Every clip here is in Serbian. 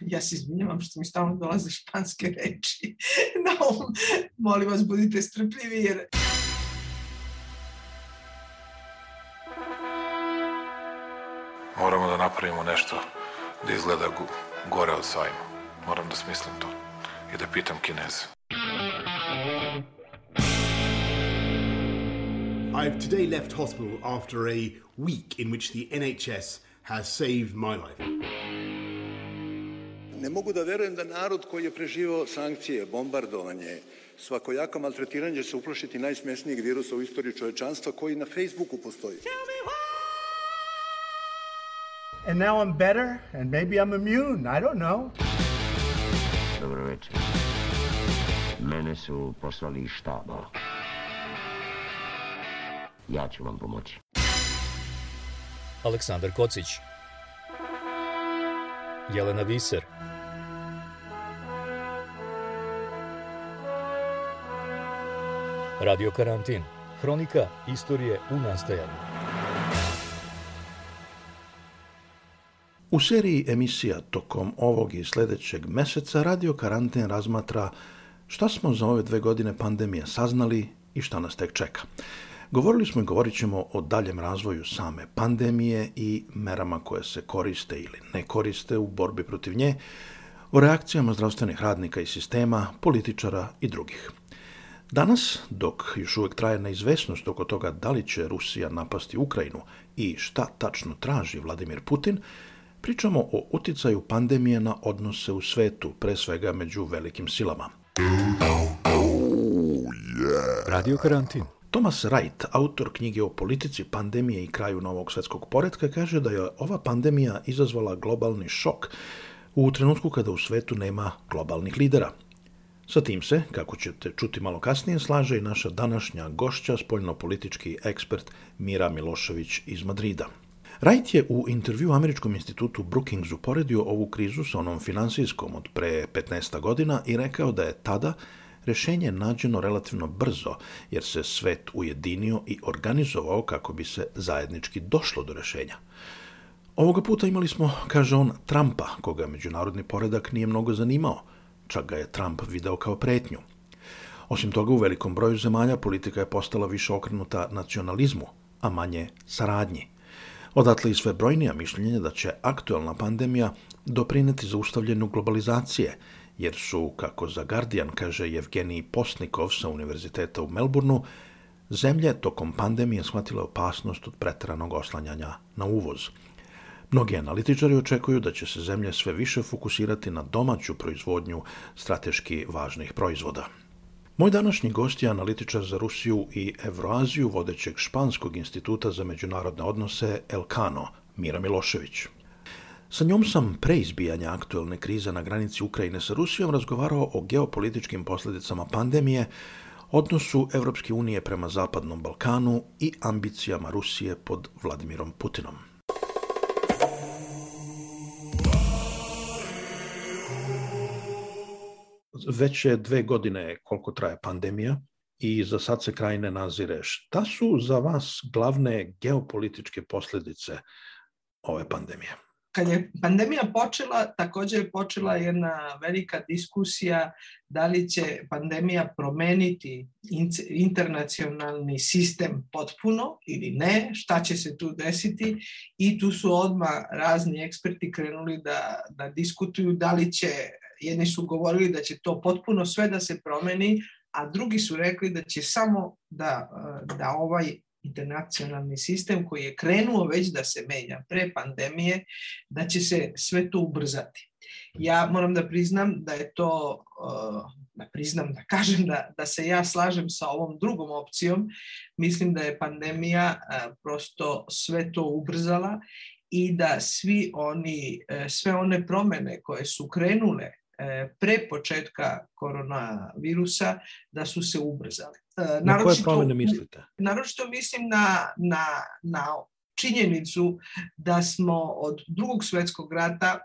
Ja se izvinjavam što mi stalno dolaze španske reči na um. Molim vas, budite strpljivi jer... Moramo da napravimo nešto da izgleda gore od sajma. Moram da smislim to i da pitam kineze. I've today left hospital after a week in which the NHS has saved my life. Ne mogu da verujem da narod koji je preživao sankcije, bombardovanje, svakojako maltretiranje će se uplašiti najsmesnijeg virusa u istoriji čovečanstva koji na Facebooku postoji. And now I'm better and maybe I'm immune, I don't know. Dobro večer. Mene su poslali iz štaba. Ja ću vam pomoći. Aleksandar Kocić Jelena Viser Radio Karantin Hronika istorije u nastajanju U seriji emisija tokom ovog i sledećeg meseca Radio Karantin razmatra šta smo za ove dve godine pandemije saznali i šta nas tek čeka. Govorili smo i govorit ćemo o daljem razvoju same pandemije i merama koje se koriste ili ne koriste u borbi protiv nje, o reakcijama zdravstvenih radnika i sistema, političara i drugih. Danas, dok još uvek traje neizvesnost oko toga da li će Rusija napasti Ukrajinu i šta tačno traži Vladimir Putin, pričamo o uticaju pandemije na odnose u svetu, pre svega među velikim silama. Radio Karantin Thomas Wright, autor knjige o politici, pandemije i kraju novog svetskog poredka, kaže da je ova pandemija izazvala globalni šok u trenutku kada u svetu nema globalnih lidera. Sa tim se, kako ćete čuti malo kasnije, slaže i naša današnja gošća, spoljnopolitički ekspert Mira Milošević iz Madrida. Wright je u intervju Američkom institutu Brookings uporedio ovu krizu sa onom finansijskom od pre 15 godina i rekao da je tada rešenje nađeno relativno brzo, jer se svet ujedinio i organizovao kako bi se zajednički došlo do rešenja. Ovoga puta imali smo, kaže on, Trumpa, koga međunarodni poredak nije mnogo zanimao, čak ga je Trump video kao pretnju. Osim toga, u velikom broju zemalja politika je postala više okrenuta nacionalizmu, a manje saradnji. Odatle i sve brojnija mišljenja da će aktuelna pandemija doprineti zaustavljenju globalizacije jer su, kako za Guardian kaže Evgenij Postnikov sa Univerziteta u Melbourneu, zemlje tokom pandemije shvatile opasnost od preteranog oslanjanja na uvoz. Mnogi analitičari očekuju da će se zemlje sve više fokusirati na domaću proizvodnju strateški važnih proizvoda. Moj današnji gost je analitičar za Rusiju i Evroaziju vodećeg Španskog instituta za međunarodne odnose Elkano, Mira Milošević. Sa njom sam pre izbijanja aktuelne krize na granici Ukrajine sa Rusijom razgovarao o geopolitičkim posledicama pandemije, odnosu Evropske unije prema Zapadnom Balkanu i ambicijama Rusije pod Vladimirom Putinom. Već je dve godine koliko traje pandemija i za sad se kraj ne nazire. Šta su za vas glavne geopolitičke posledice ove pandemije? kad je pandemija počela, također je počela jedna velika diskusija da li će pandemija promeniti internacionalni sistem potpuno ili ne, šta će se tu desiti i tu su odma razni eksperti krenuli da, da diskutuju da li će, jedni su govorili da će to potpuno sve da se promeni, a drugi su rekli da će samo da, da ovaj internacionalni sistem koji je krenuo već da se menja pre pandemije, da će se sve to ubrzati. Ja moram da priznam da je to, uh, da priznam, da kažem da, da se ja slažem sa ovom drugom opcijom. Mislim da je pandemija uh, prosto sve to ubrzala i da svi oni, sve one promene koje su krenule pre početka koronavirusa da su se ubrzale. E, na koje promene mislite? Naročito mislim na, na, na činjenicu da smo od drugog svetskog rata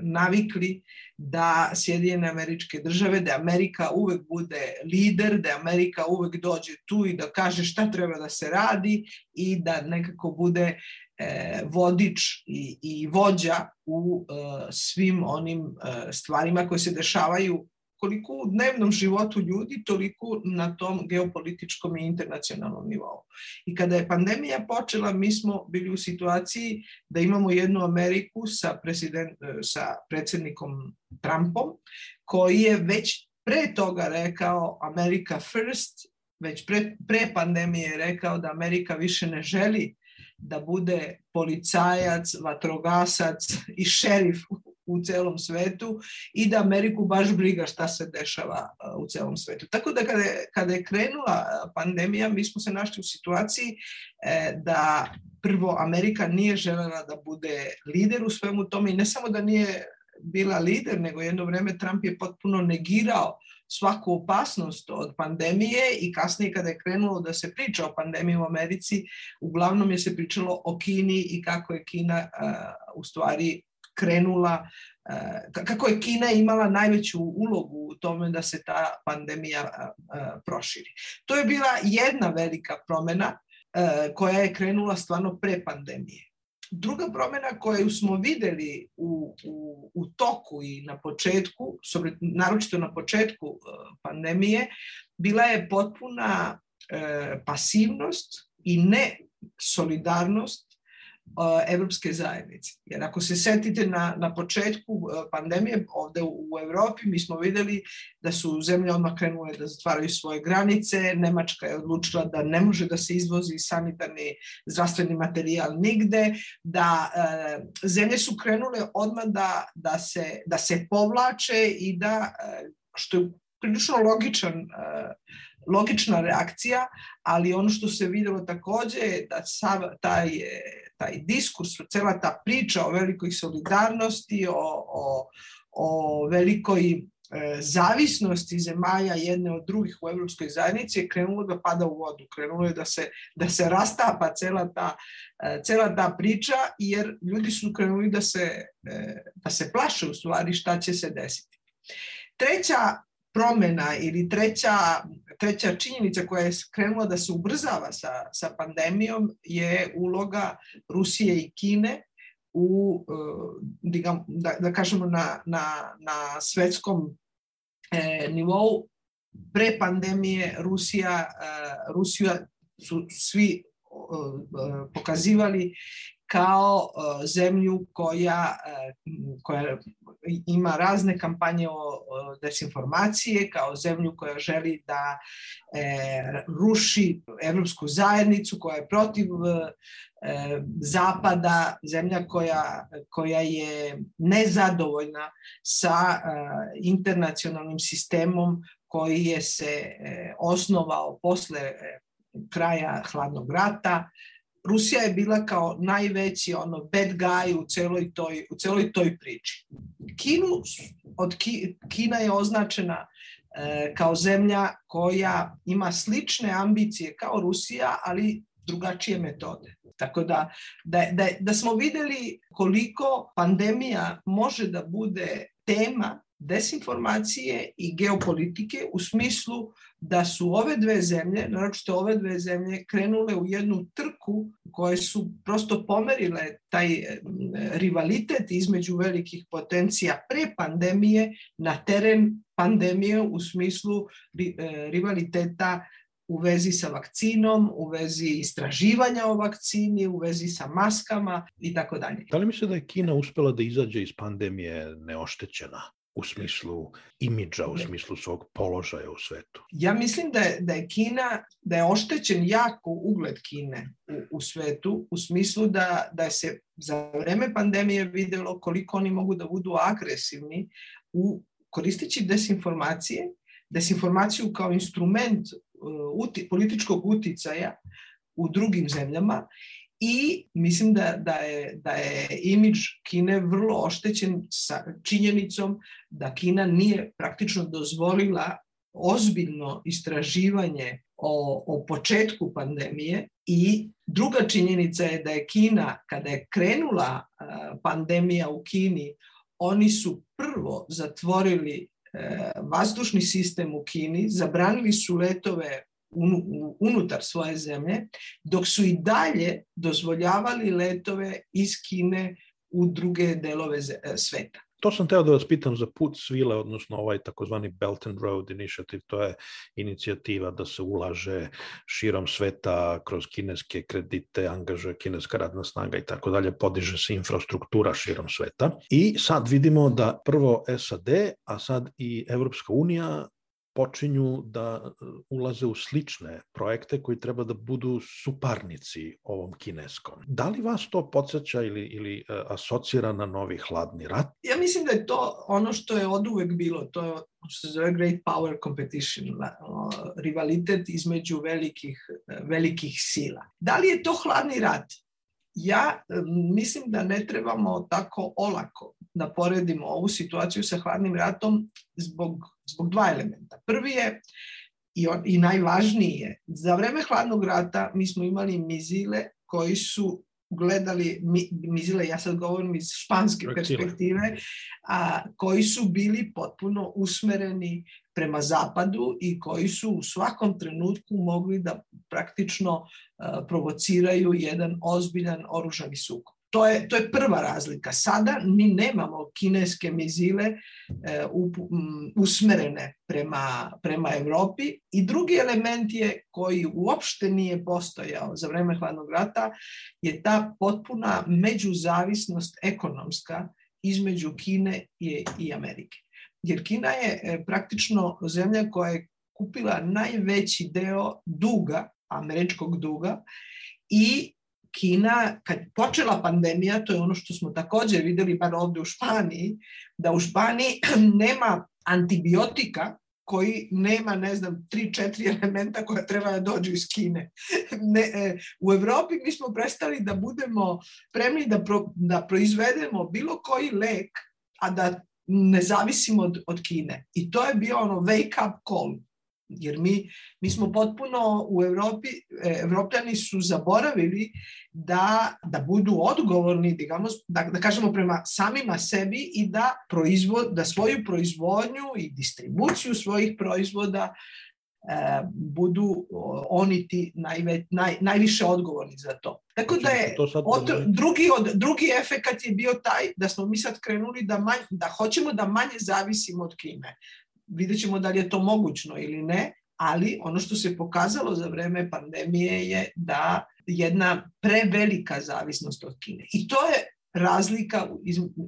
navikli da Sjedinjene američke države, da Amerika uvek bude lider, da Amerika uvek dođe tu i da kaže šta treba da se radi i da nekako bude e, vodič i, i vođa u e, svim onim e, stvarima koje se dešavaju koliko u dnevnom životu ljudi, toliko na tom geopolitičkom i internacionalnom nivou. I kada je pandemija počela, mi smo bili u situaciji da imamo jednu Ameriku sa, sa predsednikom Trumpom, koji je već pre toga rekao America first, već pre, pre pandemije je rekao da Amerika više ne želi da bude policajac, vatrogasac i šerif u celom svetu i da Ameriku baš briga šta se dešava u celom svetu. Tako da kada je, kada je krenula pandemija, mi smo se našli u situaciji e, da prvo Amerika nije želela da bude lider u svemu tome i ne samo da nije bila lider, nego jedno vreme Trump je potpuno negirao svaku opasnost od pandemije i kasnije kada je krenulo da se priča o pandemiji u Americi, uglavnom je se pričalo o Kini i kako je Kina u stvari krenula, kako je Kina imala najveću ulogu u tome da se ta pandemija proširi. To je bila jedna velika promena koja je krenula stvarno pre pandemije. Druga promena koju smo videli u, u, u toku i na početku, naročito na početku pandemije, bila je potpuna pasivnost i ne solidarnost evropske zajednice. Jer ako se setite na, na početku pandemije ovde u, u Evropi, mi smo videli da su zemlje odmah krenule da zatvaraju svoje granice, Nemačka je odlučila da ne može da se izvozi sanitarni zdravstveni materijal nigde, da e, zemlje su krenule odmah da, da, se, da se povlače i da, e, što je prilično logičan e, logična reakcija, ali ono što se videlo takođe je da sav taj taj diskurs, cela ta priča o velikoj solidarnosti, o, o, o velikoj e, zavisnosti zemalja jedne od drugih u evropskoj zajednici je krenulo da pada u vodu, krenulo je da se, da se rastapa cela ta, e, cela ta priča jer ljudi su krenuli da se, e, da se plaše u stvari šta će se desiti. Treća promena ili treća, treća činjenica koja je krenula da se ubrzava sa, sa pandemijom je uloga Rusije i Kine u, e, da, da kažemo, na, na, na svetskom e, nivou. Pre pandemije Rusija, e, Rusija su svi e, pokazivali kao zemlju koja, koja ima razne kampanje o desinformacije, kao zemlju koja želi da e, ruši evropsku zajednicu, koja je protiv e, zapada, zemlja koja, koja je nezadovoljna sa e, internacionalnim sistemom koji je se osnovao posle kraja hladnog rata, Rusija je bila kao najveći ono bad guy u celoj toj, u celoj toj priči. Kinu, od Ki, Kina je označena e, kao zemlja koja ima slične ambicije kao Rusija, ali drugačije metode. Tako da, da, da, da smo videli koliko pandemija može da bude tema desinformacije i geopolitike u smislu da su ove dve zemlje, naročito ove dve zemlje, krenule u jednu trku koje su prosto pomerile taj rivalitet između velikih potencija pre pandemije na teren pandemije u smislu e, rivaliteta u vezi sa vakcinom, u vezi istraživanja o vakcini, u vezi sa maskama i tako dalje. Da li misle da je Kina uspela da izađe iz pandemije neoštećena? U smislu imidža, u smislu svog položaja u svetu? Ja mislim da je, da je Kina, da je oštećen jako ugled Kine u, u svetu, u smislu da, da se za vreme pandemije videlo koliko oni mogu da budu agresivni u koristeći desinformacije, desinformaciju kao instrument uh, uti, političkog uticaja u drugim zemljama i mislim da, da, je, da je imidž Kine vrlo oštećen sa činjenicom da Kina nije praktično dozvolila ozbiljno istraživanje o, o početku pandemije. I druga činjenica je da je Kina, kada je krenula pandemija u Kini, oni su prvo zatvorili e, vazdušni sistem u Kini, zabranili su letove unutar svoje zemlje, dok su i dalje dozvoljavali letove iz Kine u druge delove sveta. To sam teo da vas pitam za put svile, odnosno ovaj takozvani Belt and Road Initiative, to je inicijativa da se ulaže širom sveta kroz kineske kredite, angažuje kineska radna snaga i tako dalje, podiže se infrastruktura širom sveta. I sad vidimo da prvo SAD, a sad i Evropska unija počinju da e, ulaze u slične projekte koji treba da budu suparnici ovom kineskom. Da li vas to podsjeća ili, ili e, asocira na novi hladni rat? Ja mislim da je to ono što je od uvek bilo, to je što se zove great power competition, rivalitet između velikih, velikih sila. Da li je to hladni rat? Ja mislim da ne trebamo tako olako da poredimo ovu situaciju sa hladnim ratom zbog, zbog dva elementa. Prvi je i, on, i najvažniji je, za vreme hladnog rata mi smo imali mizile koji su gledali mi, mizile, ja sad govorim iz španske perspektive, a, koji su bili potpuno usmereni prema zapadu i koji su u svakom trenutku mogli da praktično a, provociraju jedan ozbiljan oružani sukob. To je, to je prva razlika. Sada mi nemamo kineske mizile e, usmerene prema, prema Evropi i drugi element je koji uopšte nije postojao za vreme hladnog rata je ta potpuna međuzavisnost ekonomska između Kine i, i Amerike. Jer Kina je e, praktično zemlja koja je kupila najveći deo duga, američkog duga i Kina, kad počela pandemija, to je ono što smo takođe videli bar ovde u Španiji, da u Španiji nema antibiotika koji nema, ne znam, tri, četiri elementa koja treba da dođu iz Kine. Ne, e, u Evropi mi smo prestali da budemo spremni da, pro, da proizvedemo bilo koji lek, a da ne zavisimo od, od Kine. I to je bio ono wake up call. Jer mi, mi smo potpuno u Evropi, e, evropljani su zaboravili da, da budu odgovorni, digamos, da, da kažemo prema samima sebi i da, proizvod, da svoju proizvodnju i distribuciju svojih proizvoda e, budu oni ti najve, naj, najviše odgovorni za to. Tako da je od, drugi, od, drugi efekat je bio taj da smo mi sad krenuli da, manj, da hoćemo da manje zavisimo od Kine vidjet ćemo da li je to mogućno ili ne, ali ono što se pokazalo za vreme pandemije je da jedna prevelika zavisnost od Kine. I to je razlika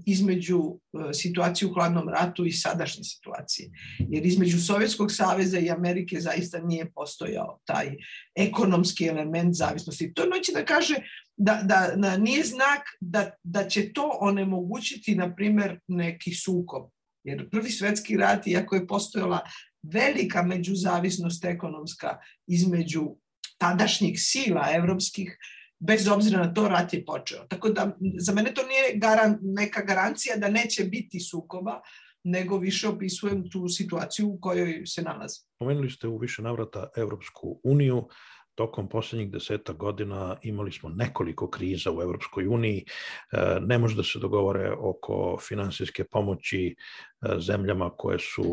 između e, situacije u hladnom ratu i sadašnje situacije. Jer između Sovjetskog saveza i Amerike zaista nije postojao taj ekonomski element zavisnosti. To noći da kaže da, da, da nije znak da, da će to onemogućiti, na primer, neki sukob Jer prvi svetski rat, iako je postojala velika međuzavisnost ekonomska između tadašnjih sila evropskih, bez obzira na to rat je počeo. Tako da za mene to nije garan, neka garancija da neće biti sukoba, nego više opisujem tu situaciju u kojoj se nalazi. Pomenuli ste u više navrata Evropsku uniju tokom poslednjih deseta godina imali smo nekoliko kriza u Evropskoj uniji. E, ne može da se dogovore oko finansijske pomoći e, zemljama koje su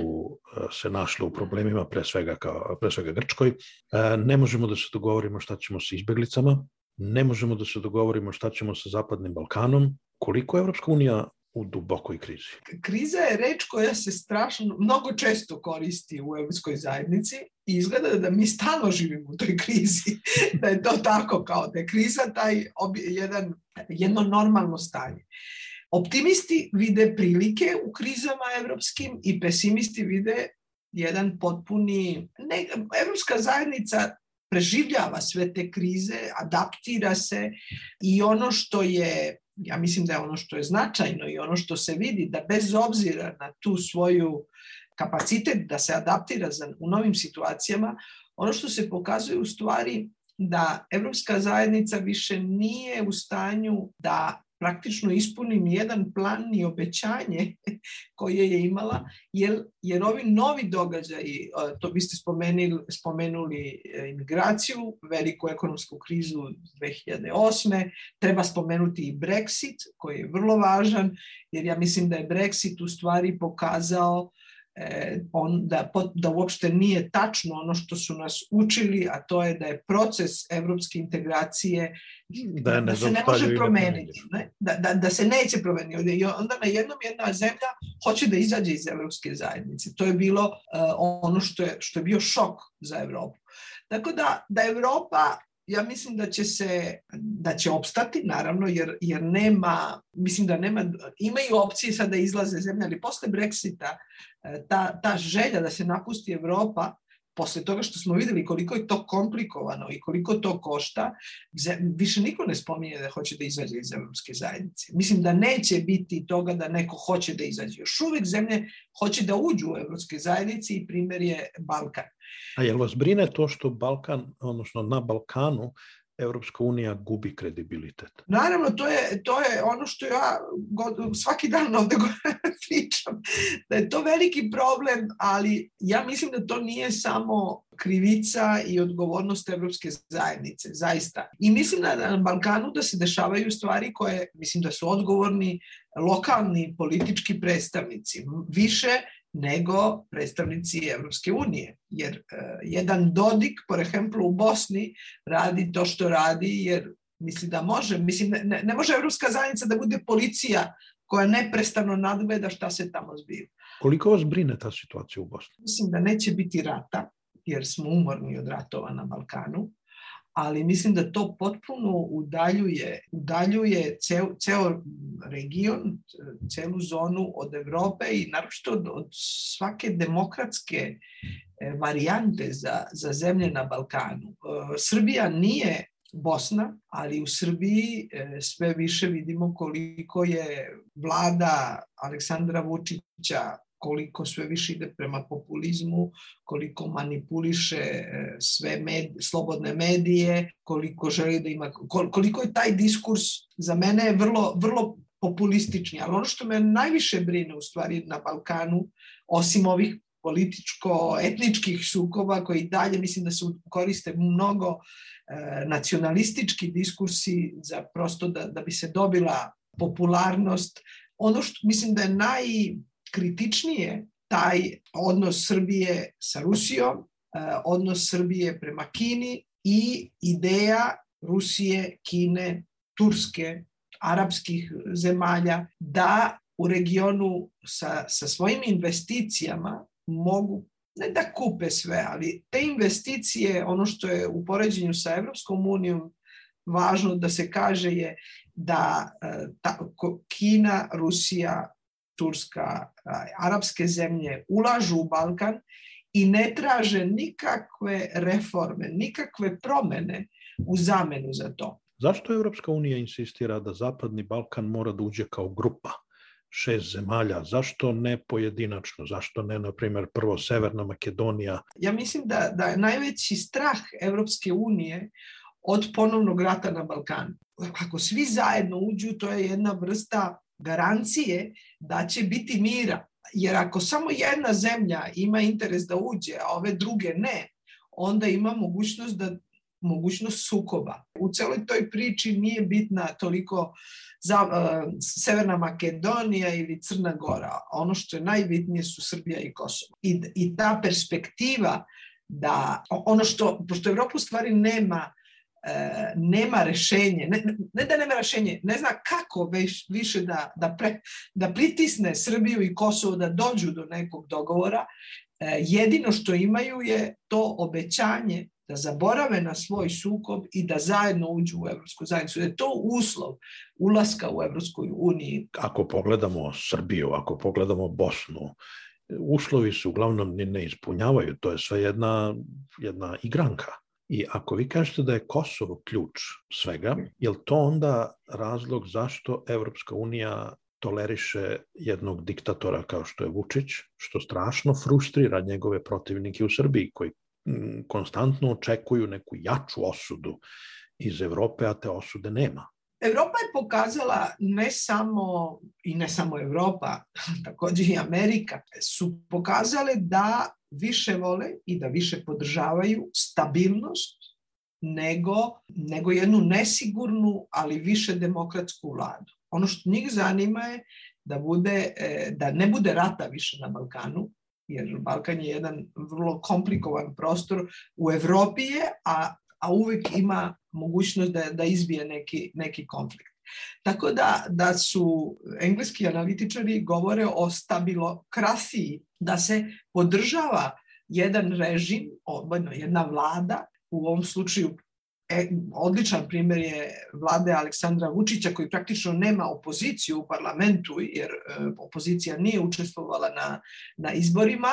e, se našle u problemima, pre svega, kao, pre svega Grčkoj. Ne možemo da se dogovorimo šta ćemo sa izbeglicama, ne možemo da se dogovorimo šta ćemo sa Zapadnim Balkanom. Koliko Evropska unija u dubokoj krizi? Kriza je reč koja se strašno, mnogo često koristi u evropskoj zajednici i izgleda da mi stalno živimo u toj krizi, da je to tako kao da je kriza taj jedan, jedno normalno stanje. Optimisti vide prilike u krizama evropskim i pesimisti vide jedan potpuni... Ne, evropska zajednica preživljava sve te krize, adaptira se i ono što je ja mislim da je ono što je značajno i ono što se vidi da bez obzira na tu svoju kapacitet da se adaptira za, u novim situacijama, ono što se pokazuje u stvari da Evropska zajednica više nije u stanju da praktično ispuni ni jedan plan ni obećanje koje je imala, jer, jer ovi novi događaji, to biste spomenuli, spomenuli imigraciju, veliku ekonomsku krizu 2008. Treba spomenuti i Brexit, koji je vrlo važan, jer ja mislim da je Brexit u stvari pokazao E, on, da, da uopšte nije tačno ono što su nas učili, a to je da je proces evropske integracije da, ne da se ne može promeniti, ne? Da, da, da se neće promeniti. I onda na jednom jedna zemlja hoće da izađe iz evropske zajednice. To je bilo uh, ono što je, što je bio šok za Evropu. Tako da, da Evropa ja mislim da će se, da će opstati, naravno, jer, jer nema, mislim da nema, imaju opcije sada da izlaze zemlje, ali posle Brexita e, ta, ta želja da se napusti Evropa, posle toga što smo videli koliko je to komplikovano i koliko to košta, više niko ne spominje da hoće da izađe iz evropske zajednice. Mislim da neće biti toga da neko hoće da izađe. Još uvek zemlje hoće da uđu u evropske zajednice i primjer je Balkan. A je li vas brine to što Balkan, odnosno na Balkanu, Evropska unija gubi kredibilitet? Naravno, to je, to je ono što ja god, svaki dan ovde pričam, da je to veliki problem, ali ja mislim da to nije samo krivica i odgovornost Evropske zajednice, zaista. I mislim da na Balkanu da se dešavaju stvari koje, mislim da su odgovorni lokalni politički predstavnici. Više nego predstavnici Evropske unije. Jer uh, jedan Dodik, por ejemplo, u Bosni radi to što radi jer misli da može. Mislim, ne, ne može Evropska zajednica da bude policija koja neprestano nadgleda šta se tamo zbiva. Koliko vas brine ta situacija u Bosni? Mislim da neće biti rata, jer smo umorni od ratova na Balkanu ali mislim da to potpuno udaljuje, udaljuje ceo, ceo region, celu zonu od Evrope i naročito od, od svake demokratske e, varijante za, za zemlje na Balkanu. E, Srbija nije Bosna, ali u Srbiji e, sve više vidimo koliko je vlada Aleksandra Vučića koliko sve više ide prema populizmu, koliko manipuliše e, sve med, slobodne medije, koliko želi da ima, koliko je taj diskurs za mene je vrlo, vrlo populistični, ali ono što me najviše brine u stvari na Balkanu, osim ovih političko-etničkih sukoba koji dalje mislim da se koriste mnogo e, nacionalistički diskursi za prosto da, da bi se dobila popularnost. Ono što mislim da je naj kritičnije taj odnos Srbije sa Rusijom, e, odnos Srbije prema Kini i ideja Rusije, Kine, Turske, arapskih zemalja da u regionu sa, sa svojim investicijama mogu ne da kupe sve, ali te investicije, ono što je u poređenju sa Evropskom unijom važno da se kaže je da e, ta, Kina, Rusija, Turska, arapske zemlje ulažu u Balkan i ne traže nikakve reforme, nikakve promene u zamenu za to. Zašto Evropska unija insistira da Zapadni Balkan mora da uđe kao grupa? šest zemalja, zašto ne pojedinačno, zašto ne, na primjer, prvo Severna Makedonija? Ja mislim da, da je najveći strah Evropske unije od ponovnog rata na Balkanu. Ako svi zajedno uđu, to je jedna vrsta garancije da će biti mira. Jer ako samo jedna zemlja ima interes da uđe, a ove druge ne, onda ima mogućnost da mogućnost sukoba. U celoj toj priči nije bitna toliko za, uh, Severna Makedonija ili Crna Gora. Ono što je najbitnije su Srbija i Kosovo. I, i ta perspektiva da ono što, pošto Evropa u stvari nema E, nema rešenje, ne, ne da nema rešenje, ne zna kako već, više da, da, pre, da pritisne Srbiju i Kosovo da dođu do nekog dogovora, e, jedino što imaju je to obećanje da zaborave na svoj sukob i da zajedno uđu u Evropsku zajednicu. Je to uslov ulaska u Evropskoj uniji. Ako pogledamo Srbiju, ako pogledamo Bosnu, uslovi su uglavnom ne ispunjavaju. To je sve jedna, jedna igranka. I ako vi kažete da je Kosovo ključ svega, je li to onda razlog zašto Evropska unija toleriše jednog diktatora kao što je Vučić, što strašno frustrira njegove protivnike u Srbiji koji konstantno očekuju neku jaču osudu iz Evrope, a te osude nema. Evropa je pokazala ne samo i ne samo Evropa, takođe i Amerika, su pokazale da više vole i da više podržavaju stabilnost nego, nego jednu nesigurnu, ali više demokratsku vladu. Ono što njih zanima je da, bude, e, da ne bude rata više na Balkanu, jer Balkan je jedan vrlo komplikovan prostor u Evropi je, a, a uvek ima mogućnost da, da izbije neki, neki konflikt. Tako da, da su engleski analitičari govore o stabilokrasiji, da se podržava jedan režim, odbojno jedna vlada, u ovom slučaju e, odličan primjer je vlade Aleksandra Vučića koji praktično nema opoziciju u parlamentu jer e, opozicija nije učestvovala na, na izborima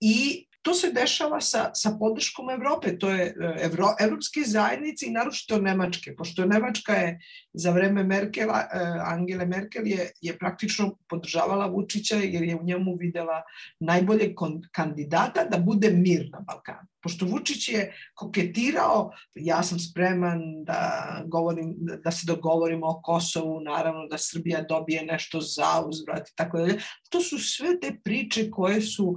i To se dešava sa, sa podrškom Evrope, to je e, Evro, evropske zajednice i naročito Nemačke, pošto Nemačka je za vreme Merkela, e, Angele Merkel je, je praktično podržavala Vučića jer je u njemu videla najbolje kandidata da bude mir na Balkanu. Pošto Vučić je koketirao, ja sam spreman da, govorim, da se dogovorimo o Kosovu, naravno da Srbija dobije nešto za uzvrat i tako dalje. To su sve te priče koje su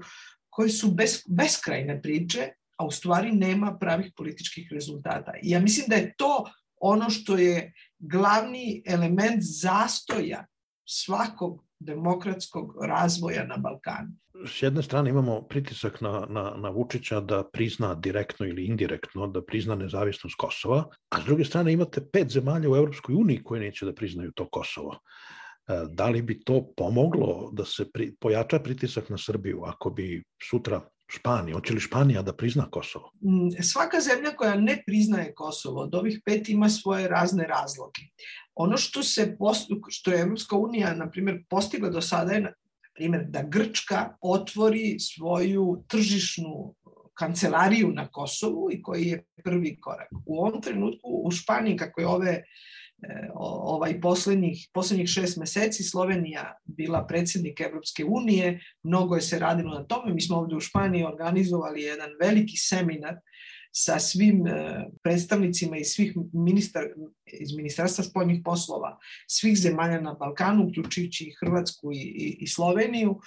koje su bes, beskrajne priče, a u stvari nema pravih političkih rezultata. I ja mislim da je to ono što je glavni element zastoja svakog demokratskog razvoja na Balkanu. S jedne strane imamo pritisak na, na, na Vučića da prizna direktno ili indirektno da prizna nezavisnost Kosova, a s druge strane imate pet zemalja u Europskoj uniji koje neće da priznaju to Kosovo. E, da li bi to pomoglo da se pri, pojača pritisak na Srbiju ako bi sutra Španija, hoće li Španija da prizna Kosovo? Mm, svaka zemlja koja ne priznaje Kosovo od ovih pet ima svoje razne razloge. Ono što se postu, što je Evropska unija, na primjer, postigla do sada je, na primjer, da Grčka otvori svoju tržišnu kancelariju na Kosovu i koji je prvi korak. U ovom trenutku u Španiji, kako je ove ovaj poslednjih, poslednjih šest meseci Slovenija bila predsednik Evropske unije, mnogo je se radilo na tome. Mi smo ovde u Španiji organizovali jedan veliki seminar sa svim e, predstavnicima iz svih ministar, iz Ministarstva spoljnih poslova svih zemalja na Balkanu, uključujući i Hrvatsku i, i, i Sloveniju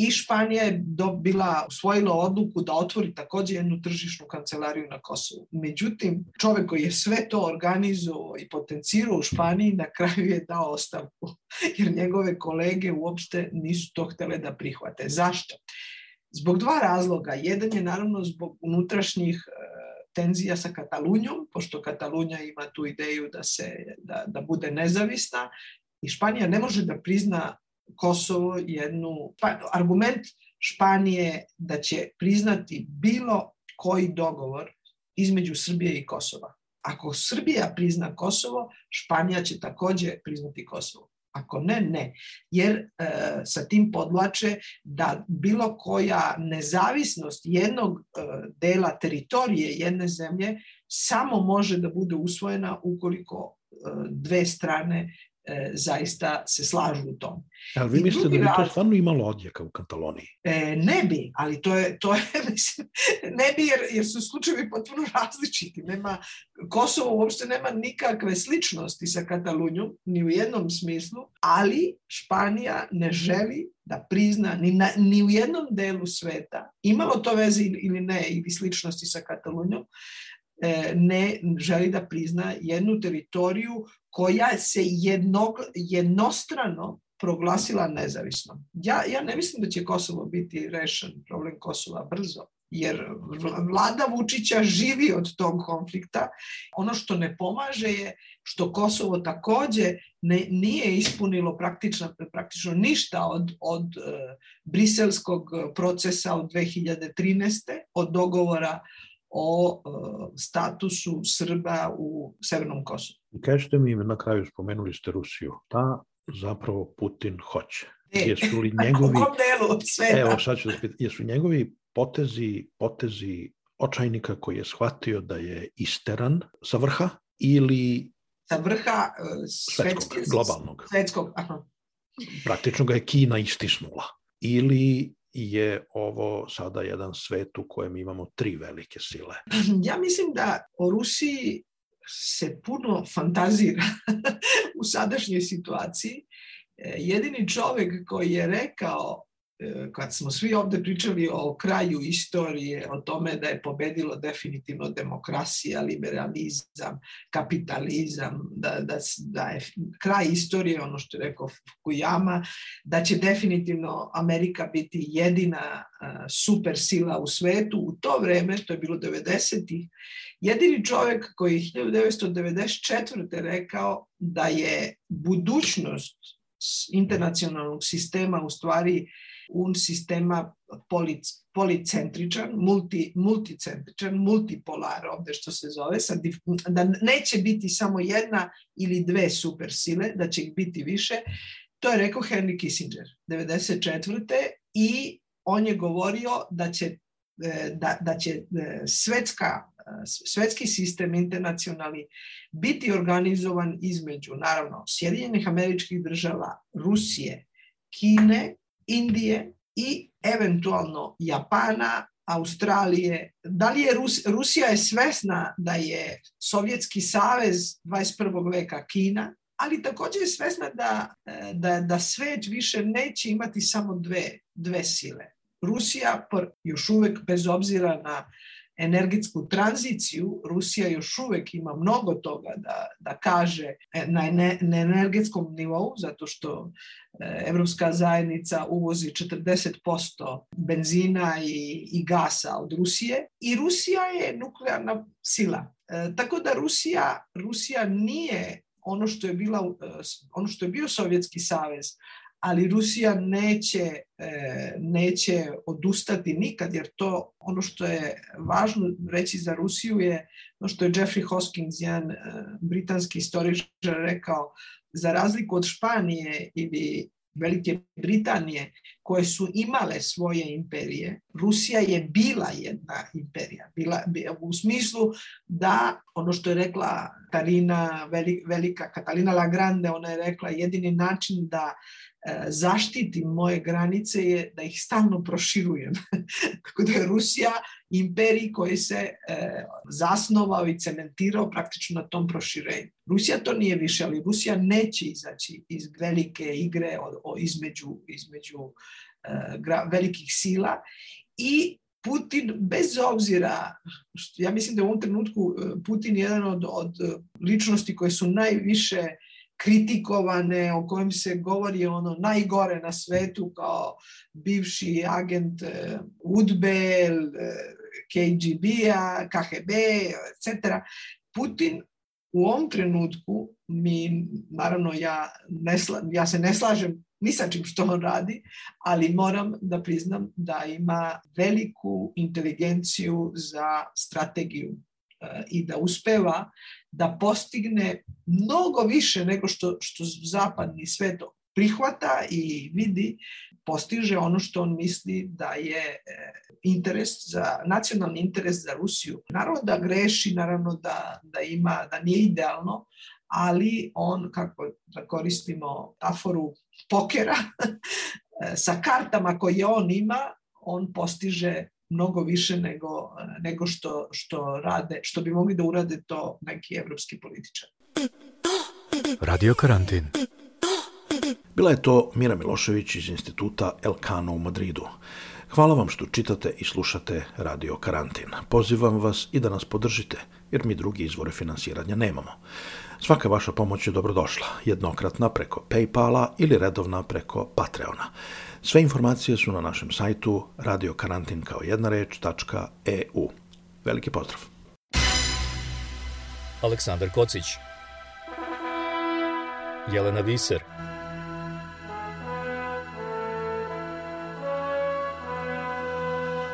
i Španija je dobila, usvojila odluku da otvori takođe jednu tržišnu kancelariju na Kosovu. Međutim, čovek koji je sve to organizovao i potencirao u Španiji, na kraju je dao ostavku, jer njegove kolege uopšte nisu to htele da prihvate. Zašto? Zbog dva razloga. Jedan je naravno zbog unutrašnjih e, tenzija sa Katalunjom, pošto Katalunja ima tu ideju da, se, da, da bude nezavisna i Španija ne može da prizna Kosovo jednu, pa, argument Španije da će priznati bilo koji dogovor između Srbije i Kosova. Ako Srbija prizna Kosovo, Španija će takođe priznati Kosovo. Ako ne, ne. Jer e, sa tim podlače da bilo koja nezavisnost jednog e, dela teritorije jedne zemlje samo može da bude usvojena ukoliko e, dve strane e, zaista se slažu u tom. Ali vi mislite da bi to stvarno imalo odjeka u Kataloniji? E, ne bi, ali to je, to je mislim, ne bi jer, jer su slučajevi potpuno različiti. Nema, Kosovo uopšte nema nikakve sličnosti sa Katalunjom, ni u jednom smislu, ali Španija ne želi da prizna ni, na, ni u jednom delu sveta, imalo to veze ili ne, ili sličnosti sa Katalunjom, ne želi da prizna jednu teritoriju koja se jednog, jednostrano proglasila nezavisnom. Ja, ja ne mislim da će Kosovo biti rešen, problem Kosova brzo, jer vlada Vučića živi od tog konflikta. Ono što ne pomaže je što Kosovo takođe ne, nije ispunilo praktično, praktično ništa od, od e, briselskog procesa od 2013. od dogovora o uh, statusu Srba u Severnom Kosovu. I kažete mi, na kraju spomenuli ste Rusiju, ta zapravo Putin hoće. E, jesu li njegovi... U kom delu sveta? Evo, sad ću da pitam, jesu njegovi potezi, potezi očajnika koji je shvatio da je isteran sa vrha ili sa vrha uh, svetskog, svetske, globalnog. Svetskog, aha. Praktično ga je Kina istisnula. Ili je ovo sada jedan svet u kojem imamo tri velike sile? Ja mislim da o Rusiji se puno fantazira u sadašnjoj situaciji. E, jedini čovek koji je rekao kad smo svi ovde pričali o kraju istorije, o tome da je pobedilo definitivno demokrasija, liberalizam, kapitalizam, da, da, da je kraj istorije, ono što je rekao Fukuyama, da će definitivno Amerika biti jedina super sila u svetu. U to vreme, to je bilo 90-ih, jedini čovek koji je 1994. rekao da je budućnost internacionalnog sistema u stvari un sistema policentričan, multi, multicentričan, multipolar ovde što se zove, sad, da neće biti samo jedna ili dve supersile, da će ih biti više, to je rekao Henry Kissinger 94. i on je govorio da će, e, da, da će e, svetska svetski sistem internacionalni biti organizovan između, naravno, Sjedinjenih američkih država, Rusije, Kine Indije i eventualno Japana, Australije. Da li je Rus, Rusija je svesna da je Sovjetski savez 21. veka Kina, ali takođe je svesna da, da, da svet više neće imati samo dve, dve sile. Rusija još uvek bez obzira na energetsku tranziciju, Rusija još uvek ima mnogo toga da, da kaže na, ne, na energetskom nivou, zato što e, Evropska zajednica uvozi 40% benzina i, i gasa od Rusije i Rusija je nuklearna sila. E, tako da Rusija, Rusija nije ono što je bila e, ono što je bio Sovjetski savez, ali Rusija neće, e, neće odustati nikad, jer to ono što je važno reći za Rusiju je ono što je Jeffrey Hoskins, jedan e, britanski istoričar, rekao, za razliku od Španije ili Velike Britanije, koje su imale svoje imperije, Rusija je bila jedna imperija. Bila, u smislu da, ono što je rekla Katarina, velika Katalina Lagrande, ona je rekla jedini način da zaštitim moje granice je da ih stalno proširujem. Tako da je Rusija imperij koji se e, zasnovao i cementirao praktično na tom proširenju. Rusija to nije više, ali Rusija neće izaći iz velike igre o, o, između, između e, gra, velikih sila i Putin, bez obzira, ja mislim da je u ovom trenutku e, Putin jedan od, od ličnosti koje su najviše kritikovane, o kojem se govori ono najgore na svetu kao bivši agent e, UDBE, e, KGB-a, KHB, etc. Putin u ovom trenutku mi, naravno ja, ne sla, ja se ne slažem ni sa čim što on radi, ali moram da priznam da ima veliku inteligenciju za strategiju e, i da uspeva da postigne mnogo više nego što, što zapadni svet prihvata i vidi, postiže ono što on misli da je e, interes za, nacionalni interes za Rusiju. Naravno da greši, naravno da, da ima, da nije idealno, ali on, kako da koristimo taforu pokera, sa kartama koje on ima, on postiže mnogo više nego, nego što, što rade, što bi mogli da urade to neki evropski političari. Radio karantin. Bila je to Mira Milošević iz instituta Elkano u Madridu. Hvala vam što čitate i slušate Radio Karantin. Pozivam vas i da nas podržite, jer mi drugi izvore finansiranja nemamo. Svaka vaša pomoć je dobrodošla, jednokratna preko Paypala ili redovna preko Patreona. Sve informacije su na našem sajtu radiokarantin kao jedna reč.eu. Veliki pozdrav. Aleksandar Kocić Jelena Viser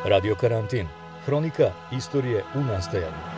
Radio Karantin Hronika istorije u nastajanju